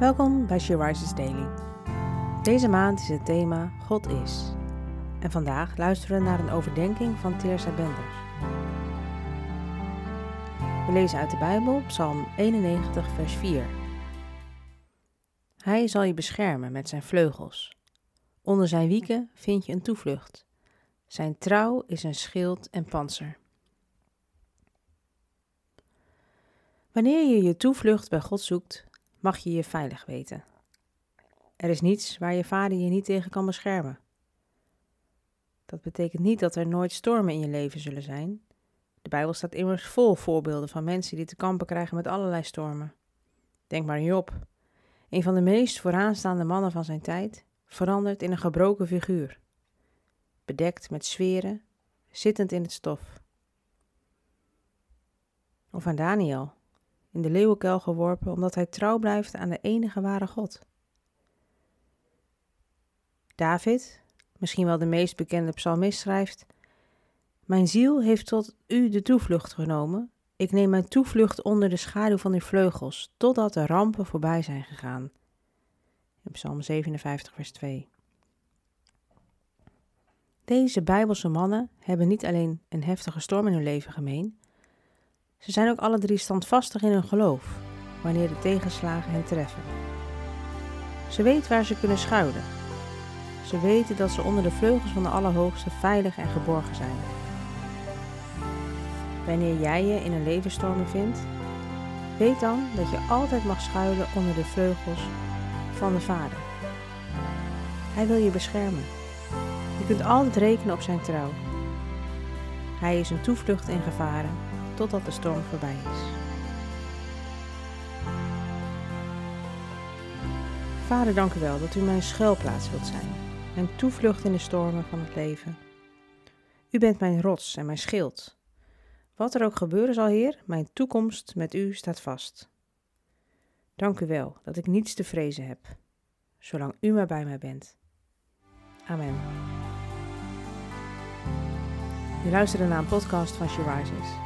Welkom bij She Daily. Deze maand is het thema God is. En vandaag luisteren we naar een overdenking van Teersa Benders. We lezen uit de Bijbel Psalm 91, vers 4. Hij zal je beschermen met zijn vleugels. Onder zijn wieken vind je een toevlucht. Zijn trouw is een schild en panzer. Wanneer je je toevlucht bij God zoekt, mag je je veilig weten. Er is niets waar je vader je niet tegen kan beschermen. Dat betekent niet dat er nooit stormen in je leven zullen zijn. De Bijbel staat immers vol voorbeelden van mensen die te kampen krijgen met allerlei stormen. Denk maar aan Job, een van de meest vooraanstaande mannen van zijn tijd, veranderd in een gebroken figuur, bedekt met zweren, zittend in het stof. Of aan Daniel, in de leeuwenkuil geworpen omdat hij trouw blijft aan de enige ware God. David, misschien wel de meest bekende psalmist, schrijft: Mijn ziel heeft tot u de toevlucht genomen. Ik neem mijn toevlucht onder de schaduw van uw vleugels, totdat de rampen voorbij zijn gegaan. In Psalm 57, vers 2. Deze Bijbelse mannen hebben niet alleen een heftige storm in hun leven gemeen, ze zijn ook alle drie standvastig in hun geloof, wanneer de tegenslagen hen treffen. Ze weten waar ze kunnen schuilen. Ze weten dat ze onder de vleugels van de Allerhoogste veilig en geborgen zijn. Wanneer jij je in een levensstorm bevindt, weet dan dat je altijd mag schuilen onder de vleugels van de Vader. Hij wil je beschermen. Je kunt altijd rekenen op zijn trouw. Hij is een toevlucht in gevaren totdat de storm voorbij is. Vader, dank u wel dat u mijn schuilplaats wilt zijn, mijn toevlucht in de stormen van het leven. U bent mijn rots en mijn schild. Wat er ook gebeuren zal, Heer, mijn toekomst met u staat vast. Dank u wel dat ik niets te vrezen heb, zolang u maar bij mij bent. Amen. Je luisterde naar een podcast van She.